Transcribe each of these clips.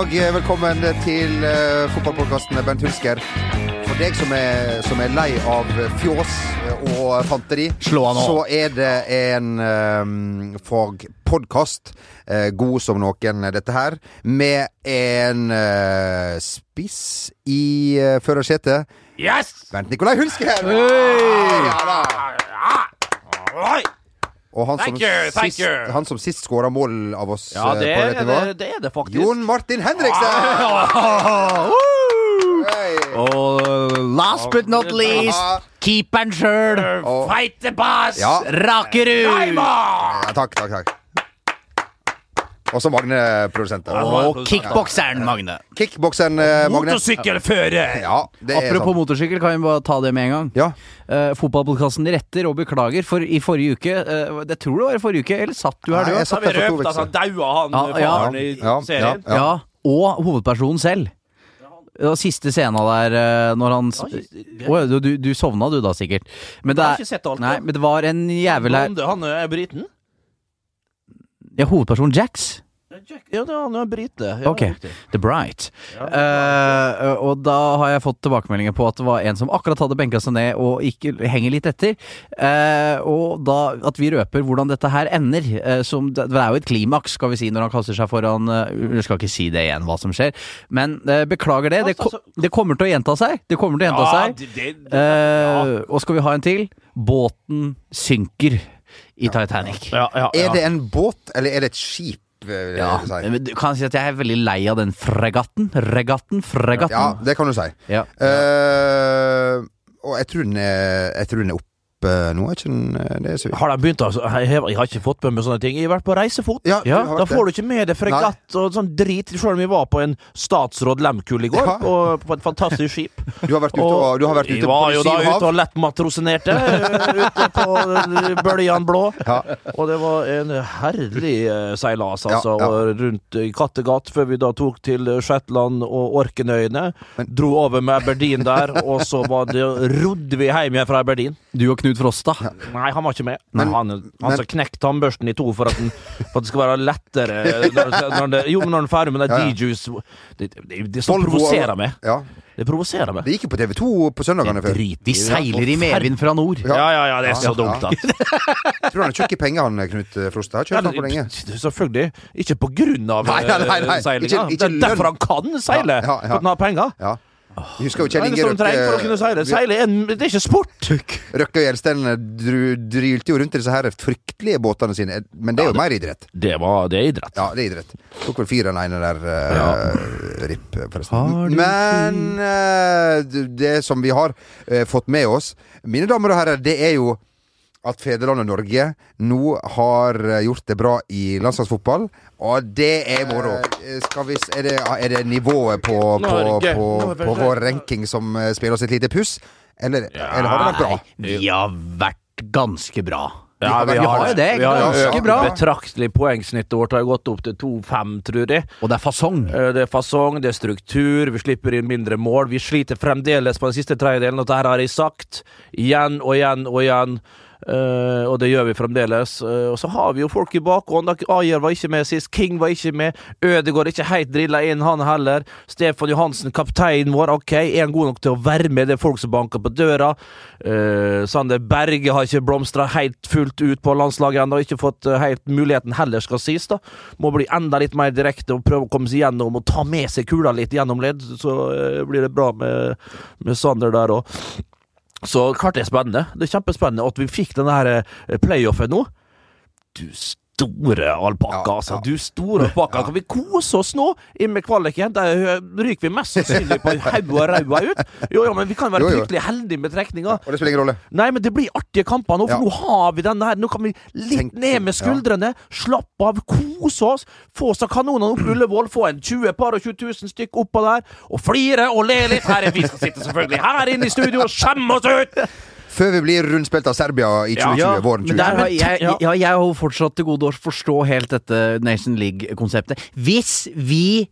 Og velkommen til uh, fotballpodkasten med Bent Hulsker. For deg som er, som er lei av fjås og fanteri, Slå han så er det en um, fagpodkast, uh, god som noen, dette her, med en uh, spiss i uh, førersetet. Yes! Bent Nikolai Hulsker! Hey! Ja, da. Oi! Og han som you, sist, han som sist skåra mål av oss Ja, det på er dette det, nivået. det, er det faktisk. Jon Martin Henriksen! Og last but not least, keeperen sjøl, Og- boss! Ja. Rakerud. Ja, takk, takk, takk. Og så Magne, produsenten. Og kickbokseren Magne. Kickbokseren eh, Magne. Motorsykkelfører! Ja, Apropos motorsykkel, kan vi bare ta det med en gang. Ja. Uh, Fotballpodkasten retter og beklager, for i forrige uke uh, Det tror det var i forrige uke, eller satt du her, Nei, du? jeg også? Satt der for to uker at han daua, han Ja, ja. i Ja, serien. ja. Ja, og hovedpersonen selv. Det var siste scena der når han ja, du, du sovna du da, sikkert. Men det Jeg har er ikke sett alt. Nei, men det var en jævel her Han er briten? Ja, hovedpersonen Jax. Ja, det er han er brite. Ja, Ok. The Bright. Ja, Eh, og da har jeg fått tilbakemeldinger på at det var en som akkurat hadde benka seg ned og ikke henger litt etter. Uh, og da at vi røper hvordan dette her ender. Uh, som, det er jo et klimaks, skal vi si, når han kaster seg foran uh, Jeg skal ikke si det igjen, hva som skjer. Men beklager det. Det, ko det kommer til å gjenta seg. Det kommer til å gjenta Ja, seg. det, det, og skal vi ha en til? Båten synker i Titanic. Ja, ja, ja. Er det en båt, eller er det et skip? Ja, men du kan si at jeg er veldig lei av den fregatten. Regatten, fregatten. ja, det kan du si. Ja. Uh, og jeg tror den er, jeg tror den er oppe nå, er ikke den eh, det er så vidt. Har de begynt altså, jeg, har- jeg har ikke fått med meg sånne ting. Jeg har vært på reisefot. Ja, Ja, Da får det. du ikke med deg fregatt og sånn drit, selv om vi var på en statsråd Lemkull i går, Ja. på, på et fantastisk skip. Du har vært ute, og, du har vært ute på var jo da ute og lettmatrosinerte eh, ute på Bøljan bølgene blå. Ja. Og det var en herlig eh, seilas, altså, ja. og rundt i Kattegat, før vi da tok til eh, Shetland og Orkenøyene Dro over med Aberdeen der, og så var det, rodde vi hjem igjen fra Aberdeen. Du og Knut Frosta. Nei, han var ikke med. Men- han han som knekt tannbørsten i to for at, den, for at det skal være lettere når, når det, Jo, men når den er ferdig med den Ja, ja. D-juice Det, det, det som provoserer meg. Ja. Det provoserer meg. Det gikk jo på TV2 på søndagene før. Drit De seiler i medvind fra nord. Ja. Ja, ja, ja, det er så Ja, dumt, da. Tror han er tjukk i penger, han Knut Frost. Har kjørt Ja, for han på lenge. Selvfølgelig. Ikke på grunn av eh, seilinga. Det er derfor han kan seile! Ja, ja, ja. For at han har penger. Ja. Husker jo Kjell Det Inge det. Røkke Seile er en, det er ikke sport! Røkke og Gjelsten drylte jo rundt i disse her fryktelige båtene sine. Men det er jo mer idrett. Det, var, det er idrett. Ja, det er idrett. Tok vel fire ene der. Uh, RIP, forresten. Men uh, det som vi har uh, fått med oss, mine damer og herrer, det er jo at fedrelandet Norge nå har eh, gjort det bra i landslagsfotball, og det er moro. Eh, Skal vi, er, det, er det nivået på, på, på, på vår ranking som eh, spiller oss et lite puss? Eller, eller har det vært bra? Vi har vært ganske bra. Ja, vi har jo det. Ganske bra. betraktelig. Poengsnittet vårt har gått opp til 2-5, tror jeg. Og det er fasong. Det er fasong, det er struktur, vi slipper inn mindre mål. Vi sliter fremdeles på den siste tredjedelen, og dette har jeg sagt igjen og igjen og igjen. Eh, og det gjør vi fremdeles. Uh, og så har vi jo folk i bakhånd. Ayer var ikke med sist, King var ikke med. Ødegaard ikke helt drilla inn, han heller. Stefan Johansen, kapteinen vår, ok, er han god nok til å være med? Det er folk som banker på døra. Uh, Sander Berge har ikke blomstra helt fullt ut på landslaget ennå. Ikke fått helt muligheten heller, skal sies. da Må bli enda litt mer direkte og prøve å komme seg gjennom og ta med seg kula litt gjennom ledd. Så blir det bra med, med Sander der òg. Så klart det er spennende. Det er kjempespennende at vi fikk denne eh, playoffen nå. Du store alpakka, altså. Du store alpakka. Kan vi kose oss nå inn med kvaliken? Der eh, ryker vi mest sannsynlig på hodet og ræva ut. Jo, jo, men vi kan være Jo, jo. fryktelig heldige med trekninga. Og det spiller ingen rolle. Nei, men det blir artige kamper nå, for nå har vi denne her. Nå kan vi litt Tenk- ned med skuldrene, slappe av, kose oss, få oss av kanonene opp Ullevål, få en 20 par og 20 000 stykk oppå der, og flire og le litt. Her er vi skal sitte selvfølgelig her inne i studio og skjemme oss ut! Før vi blir rundspilt av Serbia i 2020, Ja, våren Men 2020. der har jeg, Ja. ja, jeg har fortsatt til gode å forstå helt dette Nation League-konseptet. Hvis vi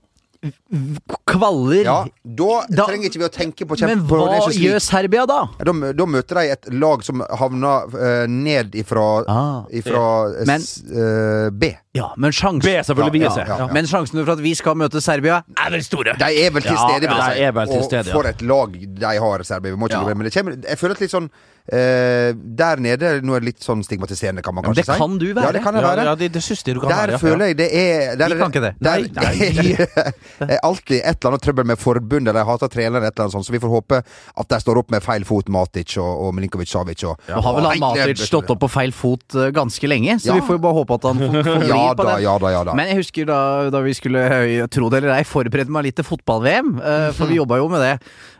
kvaller. Ja, da, Da- trenger ikke vi å tenke på Men kjempe Men hva gjør Serbia da? Da, da møter de et lag som havner uh, ned ifra, Ah. ifra eh, Men- s- eh, B. Ja, men sjansen B, selvfølgelig. Ja, Ja, ja, ja. Men sjansene for at vi skal møte Serbia Er vel store. De er vel til stede, vil ja, jeg si. vel til stede, ja. Og for et lag de har, Serbia. Vi må ikke Ja. glemme Men det kommer, jeg føler at litt sånn eh, Der nede Nå er det litt sånn stigmatiserende, kan man kanskje si. det kan du være. Ja, det kan jeg være. ja, det, det synes du kan Der være. Der føler jeg det er der, Vi kan ikke det. Der, Nei, nei. det er alltid et eller annet trøbbel med forbundet, eller jeg hater treneren, et eller annet sånt, så vi får håpe at de står opp med feil fot, Matic og, og Milinkovic Savic. Og, Nå har vel han Matic stått opp på feil fot eh, ganske lenge, så Ja. vi får jo bare håpe at han får, får Ja på da, det. ja da, ja da. Men jeg husker da, da vi skulle, eh, tro det eller ei, forberede meg litt til fotball-VM, uh, for vi jobba jo med det.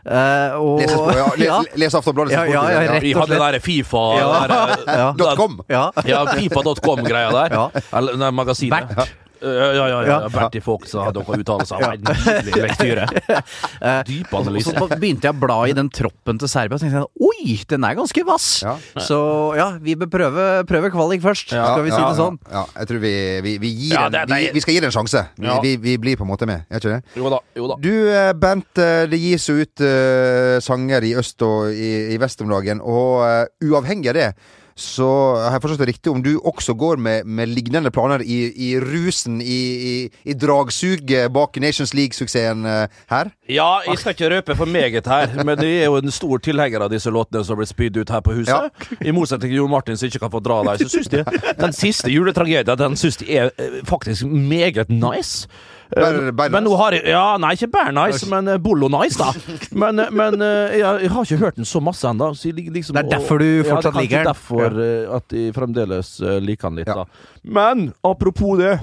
Uh, og, Les, ja, les, les Aftonbladet. Ja, ja, ja, rett og slett. der Fifa Ja. der, eh, Ja. da- .com. Ja. Ja, Fifa.com-greia der. Ja. Eller magasinet. Bert. Ja, ja, ja. ja. Bertie Fox hadde noe uttalelser. Ja. Nydelig lektyre. Dyp Og analyse. så begynte jeg å bla i den troppen til Serbia, og tenkte jeg oi, den er ganske vass. Ja. Så ja, vi bør prøve, prøve kvalik først, Ja, skal vi si ja, det sånn. Ja, ja, jeg tror vi, vi, vi gir Ja, en, det- det- vi, vi skal gi det en sjanse. Vi, Ja. vi, vi blir på en måte med, er ikke det? Jo da. jo da Du eh, Bent, eh, det gis jo ut uh, sanger i øst og i, i vest om dagen, og uh, uavhengig av det så har jeg forstått det riktig om du også går med, med lignende planer i, i rusen, i, i, i dragsuget bak Nations League-suksessen eh, her? Ja, jeg skal ikke røpe for meget her, men jeg er jo en stor tilhenger av disse låtene som blir spydd ut her på huset. I motsetning til Jon Martin som ikke kan få dra dem, så syns de den siste juletragedien Den synes de er eh, faktisk meget nice. Eh, Bare- men nice? nå har jeg Ja, nei, ikke bare nice, men eh, Bollo nice, da. Men, eh, men jeg, jeg har ikke hørt den så masse ennå. Liksom Det er derfor du fortsatt ja, liker den. er derfor eh, at jeg fremdeles liker den litt, Ja. da. Men apropos det.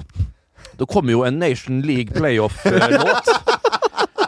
Det kommer jo en Nation League playoff-låt.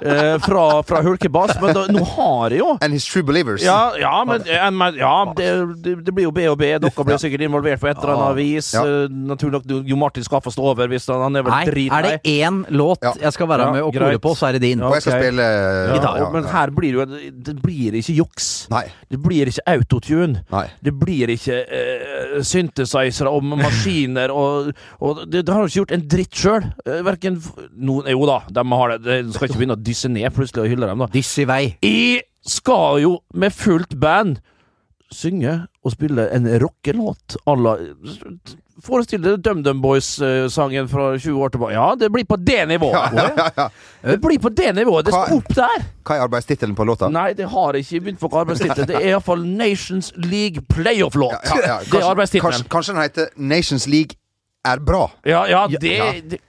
eh, fra, fra Hulkebass, men da, nå har jeg jo And His True Believers. ja, ja, men, eh, men ja, det, det, det blir jo B og B. Dere blir sikkert involvert på et eller annet vis. Ja. Eh, Naturlig nok, Jo Martin skal få stå over hvis han, han er vel Nei, er det én låt jeg skal være Ja, med og kore på, så er det din. Og jeg skal spille ja, ja, ja, Men her blir det jo Det blir ikke juks. Nei. Det blir ikke autotune. Nei. Det blir ikke uh, synthesizere og maskiner og, og det, det har jo ikke gjort en dritt sjøl. Verken no, Jo da, de har det. De skal ikke begynne å dysse ned plutselig og hylle dem, da. Diss i vei. Jeg skal jo med fullt band synge og spille en rockelåt à la Forestill deg DumDum Boys-sangen fra 20 år tilbake. Ja, det blir på det nivået. Ja, ja, ja. Det blir på det nivået. Det skal opp der. Hva er arbeidstittelen på låta? Nei, det har jeg ikke begynt på arbeidstittelen Det er iallfall Nations League playoff-låt. Det er arbeidstittelen. kanskje, kanskje den heter Nations League er bra? Ja, ja, det, Ja. det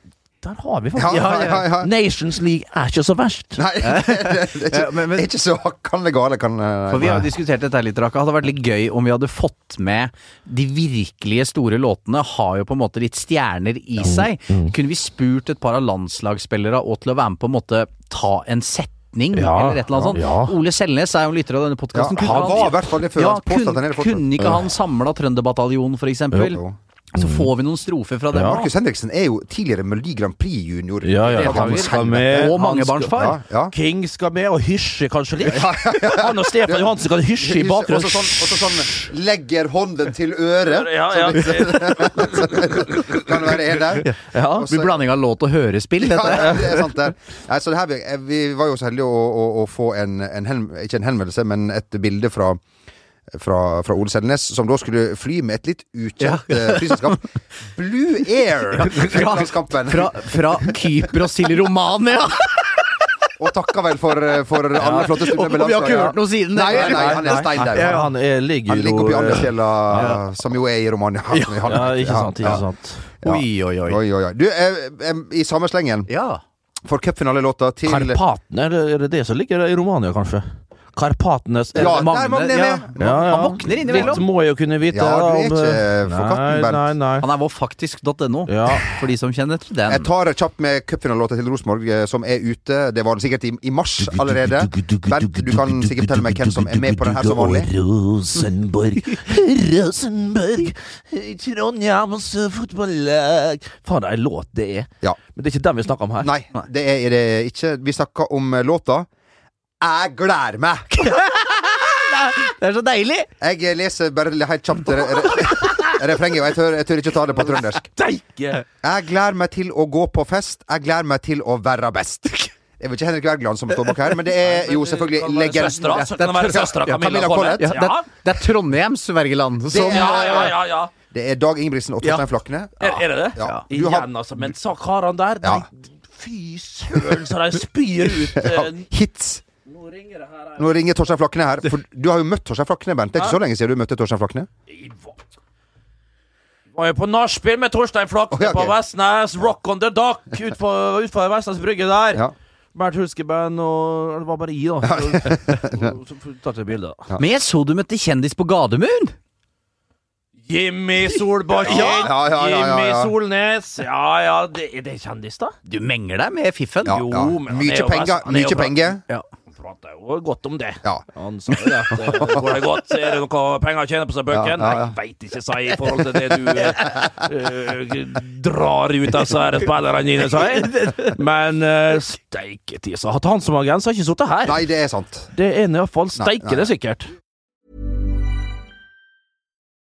Der har vi faktisk ja, ja, ja. Nations League er ikke så verst. Nei, det, er ikke, men- men- det er ikke så kan det gale. Kan, For vi har jo diskutert dette litt, Raka. Hadde vært litt gøy om vi hadde fått med de virkelige store låtene. Har jo på en måte litt stjerner i seg. Kunne vi spurt et par av landslagsspillere og til å være med på en måte ta en setning? Ja, eller et eller annet sånt. ja. Ole Selnes er jo en lytter av denne ja, podkasten. han var i hvert fall det før. ja, han påstod at han kunne, ikke han samla Trønderbataljonen, jo. Så får vi noen strofer fra dem. Ja. Markus Henriksen er jo tidligere Melodi Grand Prix junior. Ja, ja, han skal med. Og mangebarnsfar. Ja, ja. King skal med, og hysje kanskje litt. Han og Stefan Johansen kan hysje i bakgrunnen. sånn, og så sånn legger hånden til øret. Ja, ja. Kan det være en der? ja. Det blir blanding av låt og hørespill, Ja, dette. det er sant det. Nei, så det her, vi, vi var jo så heldige å, å, å få en, en ikke en henvendelse, men et bilde fra fra, fra Ole Selnes, som da skulle fly med et litt ukjent ja. flyselskap. Blue Air! Fra, Fra, fra Kypros til Romania! Og takka vel for, eh, for alle flotte stunder Og vi har ikke hørt noe siden Nei, Nei, nei, han er stein der. Ja, han er, ligger Han ligger oppi eh, ja. som jo er i Romania. Ja, ikke sant. Ikke sant. Ja. Oi, oi, oi. Oi, oi, oi. Du, eh, eh, i samme slengen, Ja. for cupfinalelåta til Karpatene, er det det som ligger i Romania, kanskje? Karpatenes Ja, Magne, Magne er ja. Ja, ja. Han våkner innimellom. Dette må jeg jo kunne vite. Ja, du er om, ikke for katten, Bernt. Nei, nei, nei. Han er vår faktisk.no, Ja. for de som kjenner til den. Jeg tar kjapt med cupfinalelåta til Rosenborg, eh, som er ute. Det var den sikkert i, i mars allerede. Bernt, du kan sikkert fortelle meg hvem som er med på den her som vanlig. Rosenborg, Rosenborg, Trondheims fotballag Faen, det er en låt det er. Ja. Men det er ikke den vi snakker om her. Nei, det er det ikke. Vi snakker om eh, låta Jeg gleder meg! Det er så deilig! Jeg leser bare helt kjapt re- re- refrenget, og jeg tør, jeg tør ikke ta det på trøndersk. Jeg gleder meg til å gå på fest. Jeg gleder meg til å være best. Det er vel ikke Henrik Wergeland som står bak her, men det er jo selvfølgelig legenden. det Ja. Det, er- det er Trondheims Wergeland som ja, ja, ja, ja. Det er Dag Ingebrigtsen og Torstein Flakne. Er, er det det? Ja. Du har- Igjen, altså. Men sa karene der Ja. Fy søren, så de spyr ut Ja, eh, hits. Nå ringer det her. Nå ringer Torstein Flakne her. For du har jo møtt Torstein Flakne, Bernt. Det er ikke så lenge siden du møtte Torstein Flakne. Var- jo på nachspiel med Torstein Flakne Å, ja, ok. på Vestnes. Rock on the dock utfor ut Vestnes brygge der. Ja. Bernt Hulskeband og Det var bare i, da. Så, så, tatt jeg bilde. da. Men jeg så du møtte kjendis på Gardermoen! Jimmy Solbakken! Ja, ja, ja, Jimmy. Solnes! Ja ja, det, er det kjendis, da? Du menger deg med fiffen. Jo, men er Mye penger. er Mye penger. Ja. Prater jo godt om det. Ja. Han sa jo det at eh, går det godt, er det noe penger å tjene på seg bøkken? Ja, ja, ja. Jeg veit ikke, sa jeg, i forhold til det du uh, drar ut av disse spillerne dine, sa jeg. Men uh, steike tisa. at han som har ikke sittet her. Nei, det er sant. Det er iallfall steike, det er sikkert.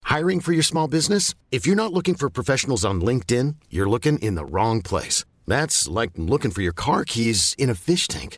Hiring for your small business? If you're not looking for professionals on LinkedIn, you're looking in the wrong place. That's like looking for your car keys in a fish tank.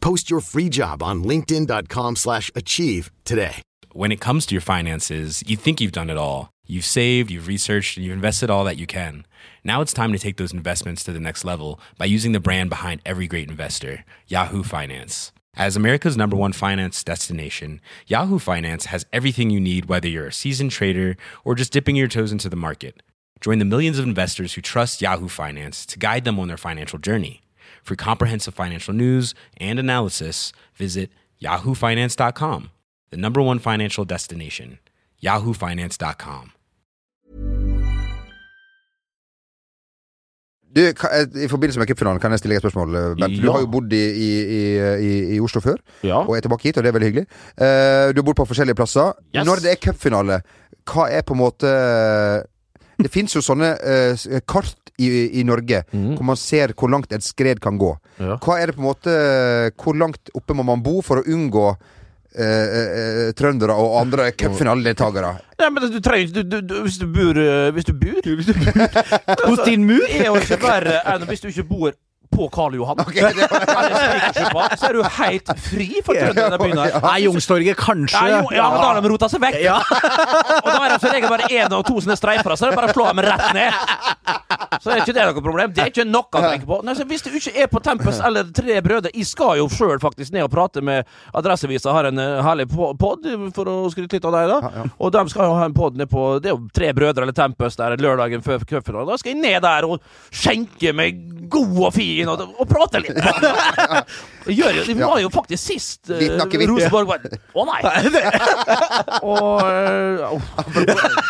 Post your free job on linkedin.com slash achieve today. When it comes to your finances, you think you've done it all. You've saved, you've researched, and you've invested all that you can. Now it's time to take those investments to the next level by using the brand behind every great investor, Yahoo Finance. As America's number one finance destination, Yahoo Finance has everything you need, whether you're a seasoned trader or just dipping your toes into the market. Join the millions of investors who trust Yahoo Finance to guide them on their financial journey. For comprehensive financial news and analysis, visit yahoofinance.com, the number one financial destination, yahoofinance.com. Du, eh, I forbindelse med cupfinalen kan jeg stille et spørsmål, eh, Bent. Du Ja. har jo bodd i, i, i, i, i Oslo før, Ja. og er tilbake hit, og det er veldig hyggelig. Uh, du har bodd på forskjellige plasser. Yes. Når det er cupfinale, hva er på en måte Det fins jo sånne uh, kart i, i Norge hvor man ser hvor langt et skred kan gå. Ja. Hva er det på en måte Hvor langt oppe må man bo for å unngå Uh, eh, eh, trøndere og andre cupfinaledeltakere? Nei, men du trenger ikke du, du, du, Hvis du bor Hvis du bor Hos din mur? Er jo ikke verre enn hvis du ikke bor på Karl Johan. Eller var... så er du helt fri for trønderne begynner. Nei, Youngstorget, kanskje. Ja, jo, ja, men da har de rota seg vekk. Ja. Og da er det som regel bare én og to sånne streifer, så er det bare å slå dem rett ned. Så er ikke det noe problem. Det er ikke noe å tenke på. Nei, så hvis du ikke er på Tempest eller Tre brødre Jeg skal jo sjøl faktisk ned og prate med Adresseavisa, har en eh, herlig pod, for å skryte litt av deg, da. Og de skal jo ha en pod ned på Det er jo Tre brødre eller Tempest der lørdagen før cupfinalen. Da skal jeg ned der og skjenke meg god og fin og, og prate litt. Gjør jo, det var jo faktisk sist uh, Rosenborg var Å nei! Og eh.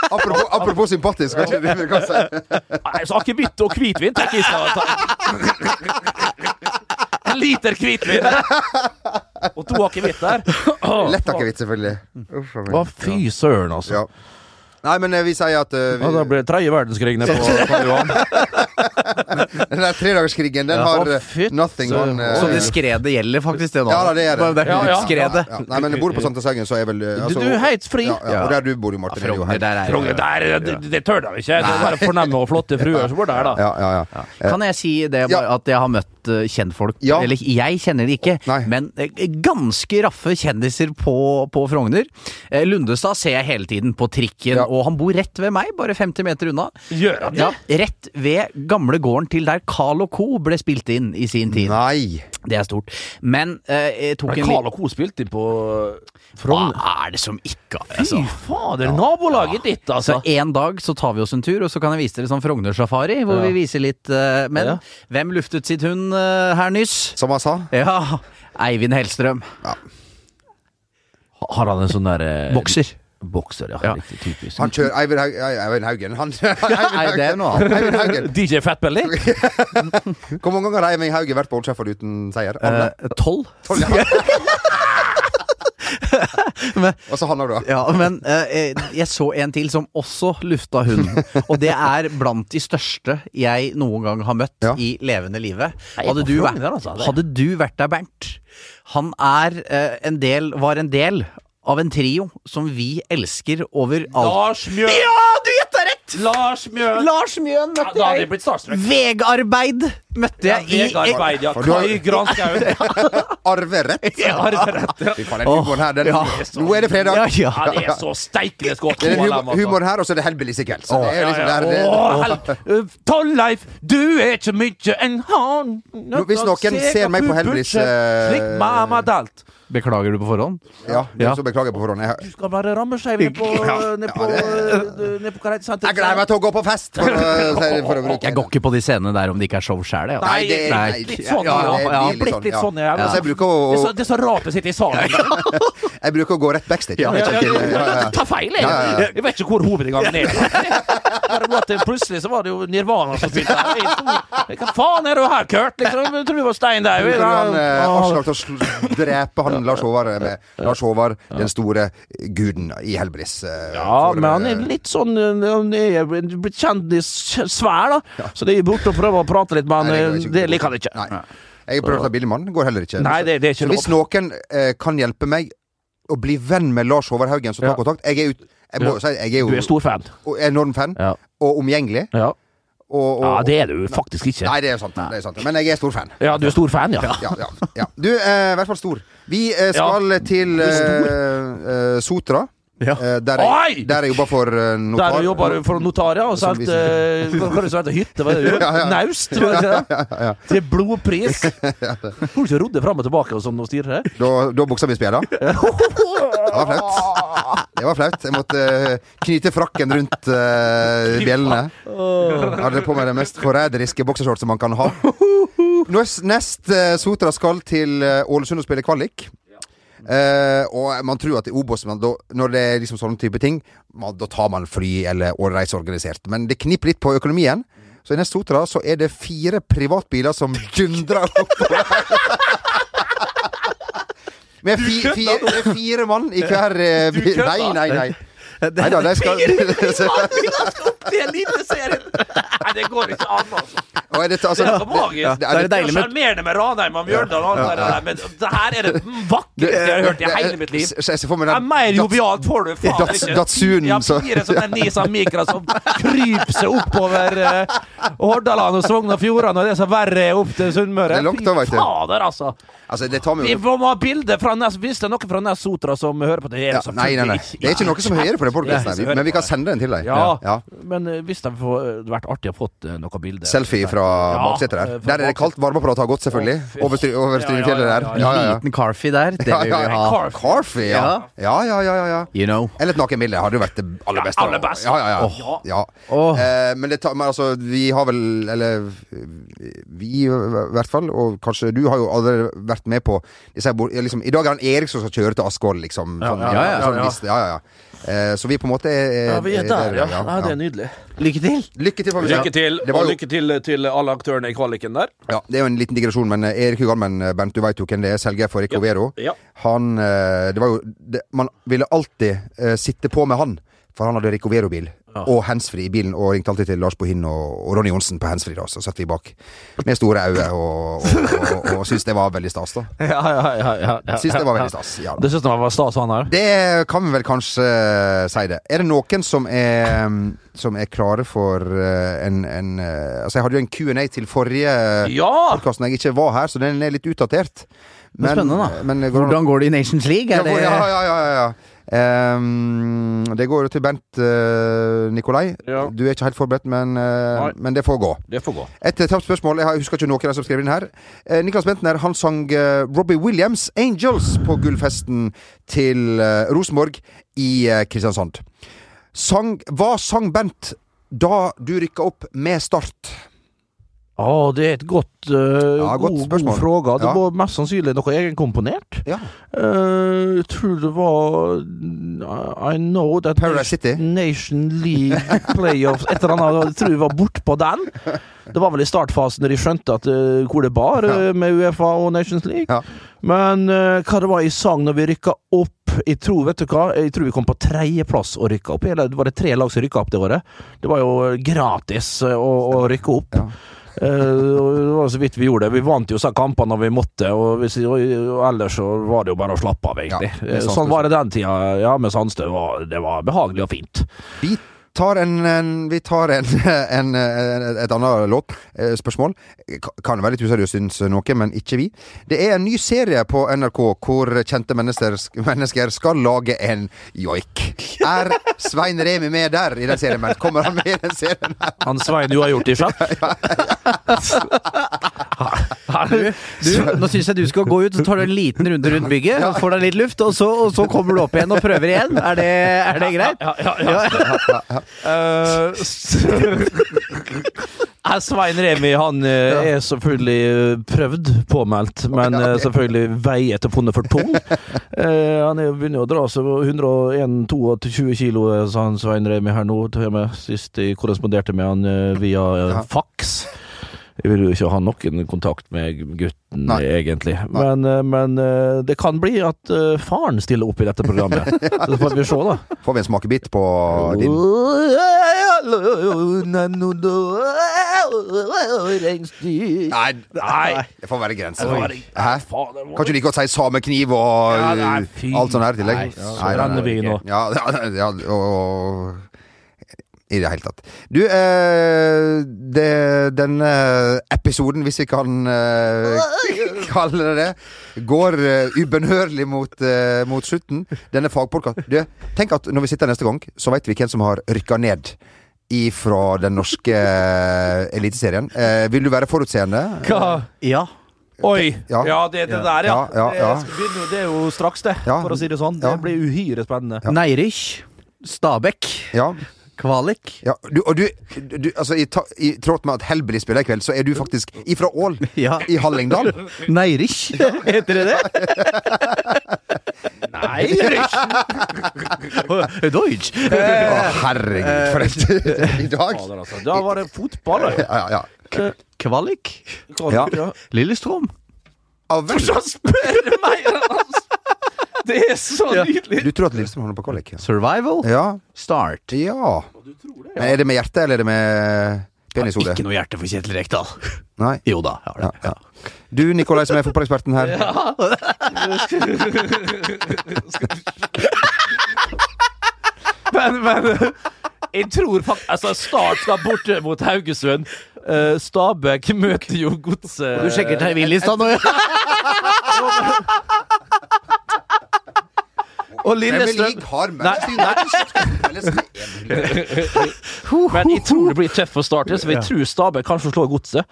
Apropos, apropos sympatisk, du. Nei, så akevitt og hvitvin tenker jeg skal ta. En liter hvitvin og to akevitt der. Lett akevitt, selvfølgelig. Uff, a meg. Å, fy søren, altså. Ja. Nei, men eh, vi sier at uh, vi, Ja, da blir det tredje verdenskrig nede på Karl Johan. Den der tredagerskrigen, den har eh, nothing så- on uh, Så det skredet gjelder faktisk, det nå? Ja da, det er det. Det er Ja, ja. skredet. Ja, nei, men jeg bor på på Sagen, så er vel altså, Du, du er helt fri. Ja, ja, og der du bor, jo, Martin. er jo Frogner, helt- der er Frogner, der, det, det tør de ikke. Det er bare fornemme og flotte fruer som bor der, da. Ja, ja, ja. Kan jeg si det, at jeg har møtt eh, kjentfolk Ja. Eller jeg kjenner de ikke, Nei. men eh, ganske raffe kjendiser på, på Frogner. Eh, Lundestad ser jeg hele tiden på trikken, Ja. og han bor rett ved meg, bare 50 meter unna. Gjør han det? Ja, rett ved gamle gården til der Carl Co. ble spilt inn i sin tid. Nei. Det er stort. Men eh, jeg tok Har en Carl Co. spilt inn på Hva er det som ikke Fy altså. fader, nabolaget ditt, Så altså. en dag så tar vi oss en tur, og så kan jeg vise dere sånn Frogner-safari, hvor Ja. vi viser litt eh, Men Ja. hvem luftet sitt hund eh, her nyss? Som jeg sa. Ja, Eivind Hellstrøm. Har han en sånn der eh, Bokser. Bokser, ja. Ja. Riktig typisk. Han kjører Eivind Haug- Haugen. Han, Nei, det er noe annet. DJ Fatbelly? Hvor mange ganger har Eivind Haugen vært på Old Trafford uten seier? Eh, Tolv? Tolv, ja. Og så han òg, da. Ja, men eh, jeg så en til som også lufta hund. Og det er blant de største jeg noen gang har møtt Ja. i levende livet. Hadde du, vært, altså, hadde du vært der, Bernt? Han er eh, en del, var en del av en trio som vi elsker over alt. Lars Mjøen! Ja, du gjetta rett! Lars Mjøen! Lars Mjøen Ja, møtte da jeg. Vegarbeid møtte jeg i Vegard ja. Kai Granskauen. Arverett. Ja, arverett, ja. Den her, den, Ja. Nå er det fredag. Ja, ja. Ja, det er så steikende godt. Det er den to av dem, humor, altså. humoren her, og så er det Hellbillies Sikkert. Ja, ja. det, Torleif, du er ikke mye en han hvis noen ser meg på Hellbillies, eh, Slik mamma dalt. Beklager du på forhånd? ja, Ja. så beklager jeg på forhånd. Jeg, Du skal være rammeskeiv ned på, ned på, Ja, ned på jeg gleder meg til å gå på fest! For å, for å bruke Jeg går ikke på de scenene der om det ikke er show sjæl, jeg. Ja. Nei, det er Litt sånn, ja, ja. det ja, blitt litt sånn, ja. Altså, jeg bruker å, Det er så, det er så rart å sitte i salen. jeg bruker å gå rett backstage. Ja, ja, ikke, ja, ja, ja, ja. Ta feil, jeg. Ja, ja, ja. Jeg vet ikke hvor hovedinngangen er. Det Plutselig så var det jo Nirvana som spilte her. Hva faen er du her, Kurt? Liksom, jeg tror du var Stein han eh, Aslak til å drepe han Lars Håvard med Lars Håvard, den store guden i Hellbillies? eh, Ja, men han er eh, litt sånn Han er blitt kjendissvær, da. Så det er borte og prøve å prate litt, med Nei, det liker han ikke. Nei. Jeg prøver å ta billigmann, går heller ikke. Nei, det- det er ikke så hvis noen eh, kan hjelpe meg å bli venn med Lars Håvard Haugen, så ta Ja. kontakt. Jeg er, ut, jeg må si, jeg er jo Du er stor fan. og enorm fan, Ja. og omgjengelig. Ja, Og, og, ja det er du faktisk ikke. Nei, det er sant. Det er sant. Men jeg er stor fan. Ja, du er stor fan, ja. Ja, ja, ja. Du, er i hvert fall stor. Vi eh, skal til eh, eh, Sotra. Ja. Eh, der, jeg, der jeg jobber for eh, notar. Der du jobber for notar, ja, og Som uh, det het hytte? Var det? Ja, ja. Naust? Var det ikke det? Til blodpris. Hvor du ikke rodde fram og tilbake og sånn og stirre? Da, da buksa mi spjæla. Det var flaut. Det var flaut. Jeg måtte uh, knyte frakken rundt uh, bjellene. Jeg hadde på meg den mest forræderiske boksershortsen man kan ha. Nest, nest eh, Sotra skal til eh, Ålesund og spille kvalik. Eh, og man tror at i Obos, da, når det er liksom sånne type ting, man, da tar man fly eller reiser organisert. Men det kniper litt på økonomien. Så i neste Sotra så er det fire privatbiler som dundrer oppover. Med fi, fire, med fire mann i hver uh, bil. Nei, nei, nei. Nei da, de skal Det er Eliteserien! Nei, det går ikke an, altså. Og er dette, altså, Det er så magisk. det er det deilig med Sjarmerende med Ranheim og Mjøndalen, og alt det der, men det her er det vakreste jeg har hørt i hele mitt liv. Så jeg ser for meg den mer jovialt får du faen ikke. Datsunen, Ja, så- fire sånne Nisa Micra som kryper seg oppover uh, Hordaland og Sogn og Fjordane, og det er så verre opp til Sunnmøre. Fy er fader, altså. Altså, det tar Vi må ha bilde fra Nes, Hvis det er noen fra Nes Sotra som hører på det, er ja, det Nei, nei, nei. Det er ikke noe som hører på den podkasten, men vi kan sende den til deg. Ja, Ja. men eh, hvis det får hadde vært artig å fått noe noen bilder Selfie fra Ja, baksetet der. eh, fra Der er det kaldt. Varmeapparat har gått, selvfølgelig. Over, stry- over Ja, ja, Strynefjellet ja, der. ja, Ja, ja, ja. Liten carfie der, det Ja, vil ja, vi ja. ha. Carf. Ja. Ja, ja, ja, ja, ja. You know. Eller et nakenbilde hadde jo vært det aller beste. aller beste. Ja, ja, ja. Ja. Eh, men det tar, men altså, vi har vel Eller vi i hvert fall, og kanskje du har jo allerede vært med på disse, ja, liksom, I dag er han Erik som skal kjøre til Askvoll, liksom. Sånn, ja, ja, sånn ja. ja, ja, ja. Eh, så vi på en måte er, Ja, vi er der, ja. ja. Det er nydelig. Lykke til! Lykke til. Lykke til, Det og lykke til til alle aktørene i kvaliken der. Ja, Det er jo en liten digresjon, men eh, Erik Hugalmen, eh, Bernt, du veit jo hvem det er, selger for Ecovero. Ja. Han eh, Det var jo det, Man ville alltid uh, sitte på med han, for han hadde Ricovero-bil. Og handsfree i bilen, og ringte alltid til Lars Bohin og, og Ronny Johnsen på handsfree. da, Så satt vi bak med store øyne og, og, og, og syntes det var veldig stas. da. Ja, ja, ja, ja, ja. Syns det var veldig stas. Ja. Det syns jeg var stas, han her. Det kan vi vel kanskje uh, si det. Er det noen som er, som er klare for eh, en, en eh, Altså, jeg hadde jo en Q&A til forrige Ja! podkast når jeg ikke var her, så den er litt utdatert. Men da. Men går Hvordan går det i Nations League? ja, det ja, ja, ja, ja, Ehm, det går til Bent uh, Nikolai. Ja. Du er ikke helt forberedt, men, uh, men det får gå. Det får gå. Et eh, tapt spørsmål. Jeg husker ikke noen av dem som skrev inn her. Uh, Niklas Bentner han sang eh, Robbie Williams' 'Angels' på gullfesten til eh, Rosenborg i eh, Kristiansand. Sang, hva sang Bent da du rykka opp med Start? Ja, det er et godt, uh, Ja, godt god, god fråga. Det Ja. var mest sannsynlig noe egenkomponert. Ja. Uh, jeg tror det var I know that Paradise City? Nation League Playoffs Et eller annet. Jeg tror vi var bortpå den. Det var vel i startfasen da de skjønte at, uh, hvor det bar ja. med Uefa og Nations League. Ja. Men uh, hva det var i sang når vi rykka opp Jeg tror vet du hva Jeg tror vi kom på tredjeplass og rykka opp. Eller var det tre lag som rykka opp det året? Det var jo gratis eh, å, å rykke opp. Eh, det var så vidt vi gjorde det. Vi vant jo så kampene når vi måtte, og, hvis, og, ellers så var det jo bare å slappe av, egentlig. Ja, Eh, sånn var det den tida. Ja, med Sandstø. var- Det var behagelig og fint. Vi tar en, en Vi tar en, en, et annet låt. eh. Kan være litt useriøst, syns noe, men ikke vi. Det er en ny serie på NRK hvor kjente mennesker, mennesker skal lage en joik. Er Svein Remi med der i den serien? Men kommer han med i den serien? Han Svein jo har gjort i sjakk. Du, nå syns jeg du skal gå ut så tar du en liten runde rundt bygget. ja. Får deg litt luft, og så, og så kommer du opp igjen og prøver igjen. Er det, er det greit? Ja, ja, Eh, Svein Remi han eh, er selvfølgelig eh, prøvd påmeldt, men eh, selvfølgelig veier til funnet for tung. Uh, han er begynner å dra seg på 101-22 kilo, sa han Svein Remi her nå. Sist jeg korresponderte med han via fax. Jeg vil jo ikke ha noen kontakt med gutten, Nei. egentlig. Men, eh, men eh, det kan bli at eh, faren stiller opp i dette programmet. Så får vi se, da. Får vi en smakebit på din Nei, Nei. det får være grenser. Hæ? Kan ikke like godt si samekniv og Ja, nei, alt sånt her i tillegg? Nei, så renner vi nå. Ja, ja, ja og I det hele tatt. Du, eh, det, denne episoden, hvis vi kan eh, kalle det det, går eh, ubønnhørlig mot, eh, mot slutten. Denne fagpodkasten. Du, tenk at når vi sitter neste gang, så veit vi hvem som har rykka ned. Ifra den norske eh, eliteserien. Eh, vil du være forutseende? Hva? Ja. Oi! Ja. Ja, det, det der, ja. Ja, ja, ja. Det, begynne- det er jo straks, det, Ja. for å si det sånn. Ja. Det blir uhyre spennende. Neirich. Stabæk. Ja. Kvalik. Ja, du, og du, du altså, i, ta, I tråd med at Hellbilly spiller i kveld, så er du faktisk ifra Ål Ja. i Hallingdal. Neirich, heter det det? Neirich! Deutsch. Å, herregud, for et i dag. Fader, altså. Da var det fotball, da. Ja, ja, ja. Kvalik. Ja. Lillestrøm. Ja, vel. Spør meg! Altså. Det er så nydelig! Du tror at Lillestrøm havner på kvalik? Ja. Survival. ja. Start. ja. Men er det med hjerte, eller er det med penishode? Ikke noe hjerte for Kjetil Rekdal. Nei. Jo da, har det. Ja, ja. Du, Nikolai, som er fotballeksperten her. Men, men jeg tror faktisk Altså, Start skal borte mot Haugesund. Uh, Stabæk møter jo Godset Du sjekker terminlista nå, ja? Og Lillestrøm har. Men jeg tror det blir tøft for Start, så jeg tror Stabæk kanskje slår Godset.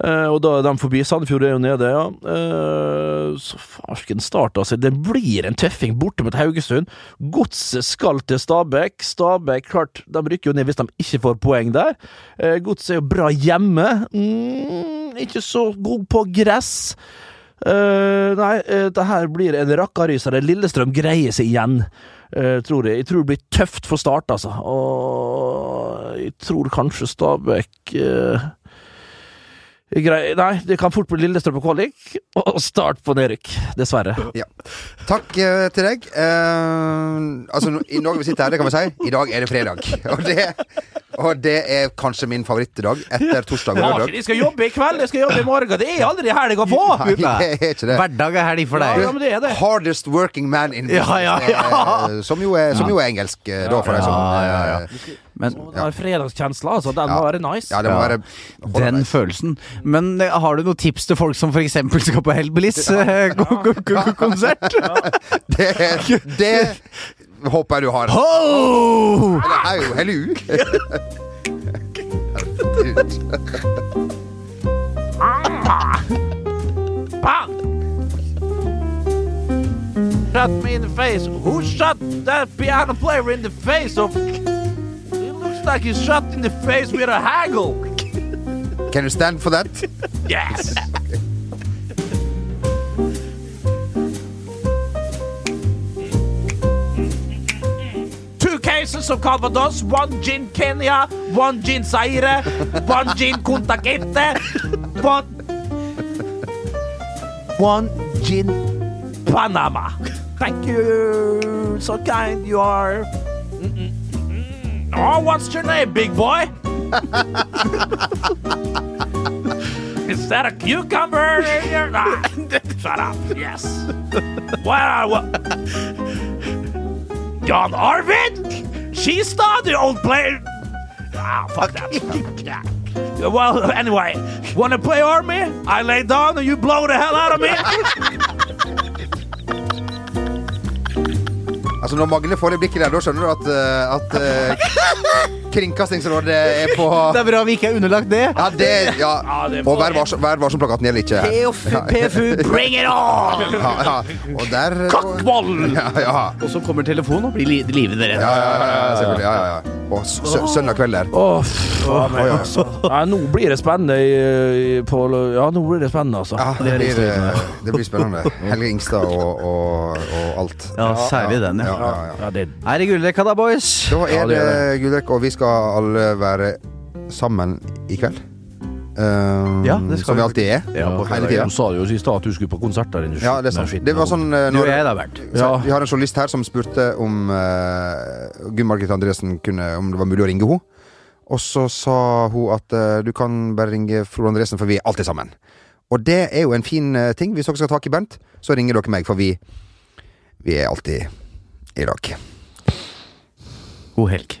Uh, og da er de forbi. Sandefjord er jo nede, ja. Uh, så farsken Start, altså. Det blir en tøffing borte mot Haugesund. Godset skal til Stabæk. Stabæk, klart, de rykker jo ned hvis de ikke får poeng der. Uh, Godset er jo bra hjemme. Mm, ikke så god på gress. Eh, nei, uh, det her blir en rakkarysere. Lillestrøm greier seg igjen. uh, tror jeg. jeg tror det blir tøft for Start, altså. Og jeg tror kanskje Stabæk nei, det kan fort bli Lillestrøm på kvalik, og start på nedrykk. Dessverre. Ja. Takk eh, til deg. Eh, altså, i Norge vi sitter her, det kan vi si. I dag er det fredag. Og det, og det er kanskje min favorittdag etter torsdag og Ja, lørdag. jeg skal jobbe i kveld, jeg skal jobbe i morgen. Det er aldri helg å få! Nei, det er ikke det. Hverdag er helg for deg. ja, det det. Hardest working man in business. Ja, ja, ja. eh, Som, jo er, som jo er engelsk, eh, da, for deg som Ja, ja, ja. eh, Men Den har fredagskjensla, altså. Den må være nice. Ja, det må være den følelsen. Men eh, har du noen tips til folk som f.eks. skal på Hellbillies-konsert? Det, det håper jeg du har. Ho! Eller hei, hello. Bang! Shot me in the face. Who shot that piano player in the face of... It looks like he shot in the face with a haggle. Can you stand for that? Yes! Cases of Calvados, one gin Kenya, one gin Zaire, one gin Kunta Kinte, one... One gin Panama. Thank you. So kind you are. Oh, what's your name, big boy? Is that a cucumber in your? Nah, shut up. Yes. What? John Arvid? She's not the old player. Ah, fuck that. Well, anyway, wanna play army? I lay down and you blow the hell out of me. Altså Når Magne får det blikket der, da skjønner du at, eh, at eh, Kringkastingsrådet er på Det er bra vi ikke er underlagt det. Ja, det ja. Og Vær varsom- Vær varsom-plakaten gjelder ikke. PFU, bring it on! Ja, ja. Og der Kattboll! Ja, ja. Og så kommer telefonen og blir li livet redd. Ja, ja, ja, ja, selvfølgelig. Ja, ja, ja. Og sø søndag kveld der. Åh, ja Nei, nå blir det spennende i, i, på Ja, nå blir det spennende, altså. Ja, det blir, eh, det blir spennende. Helge Ingstad og, og, og alt. Ja, særlig den, Ja, ja. ja, ja. Ja, det Er det gullrekka da, boys? Da Ja, er det det er og vi skal alle være sammen i kveld. Um, Ja, det skal som vi alltid er. Ja, hele tida. Du sa jo i stad at du skulle på konsert der inne. Ja, det er sant. Det var sånn eh, og når, da, Bernt. så, Ja. Vi har en journalist her som spurte om uh, Gunn Margrethe Andresen kunne, om det var mulig å ringe henne. Og så sa hun at uh, du kan bare ringe Frode Andresen, for vi er alltid sammen. Og det er jo en fin uh, ting. Hvis dere skal ha tak i Bernt, så ringer dere meg, for vi, vi er alltid i lag. God helg.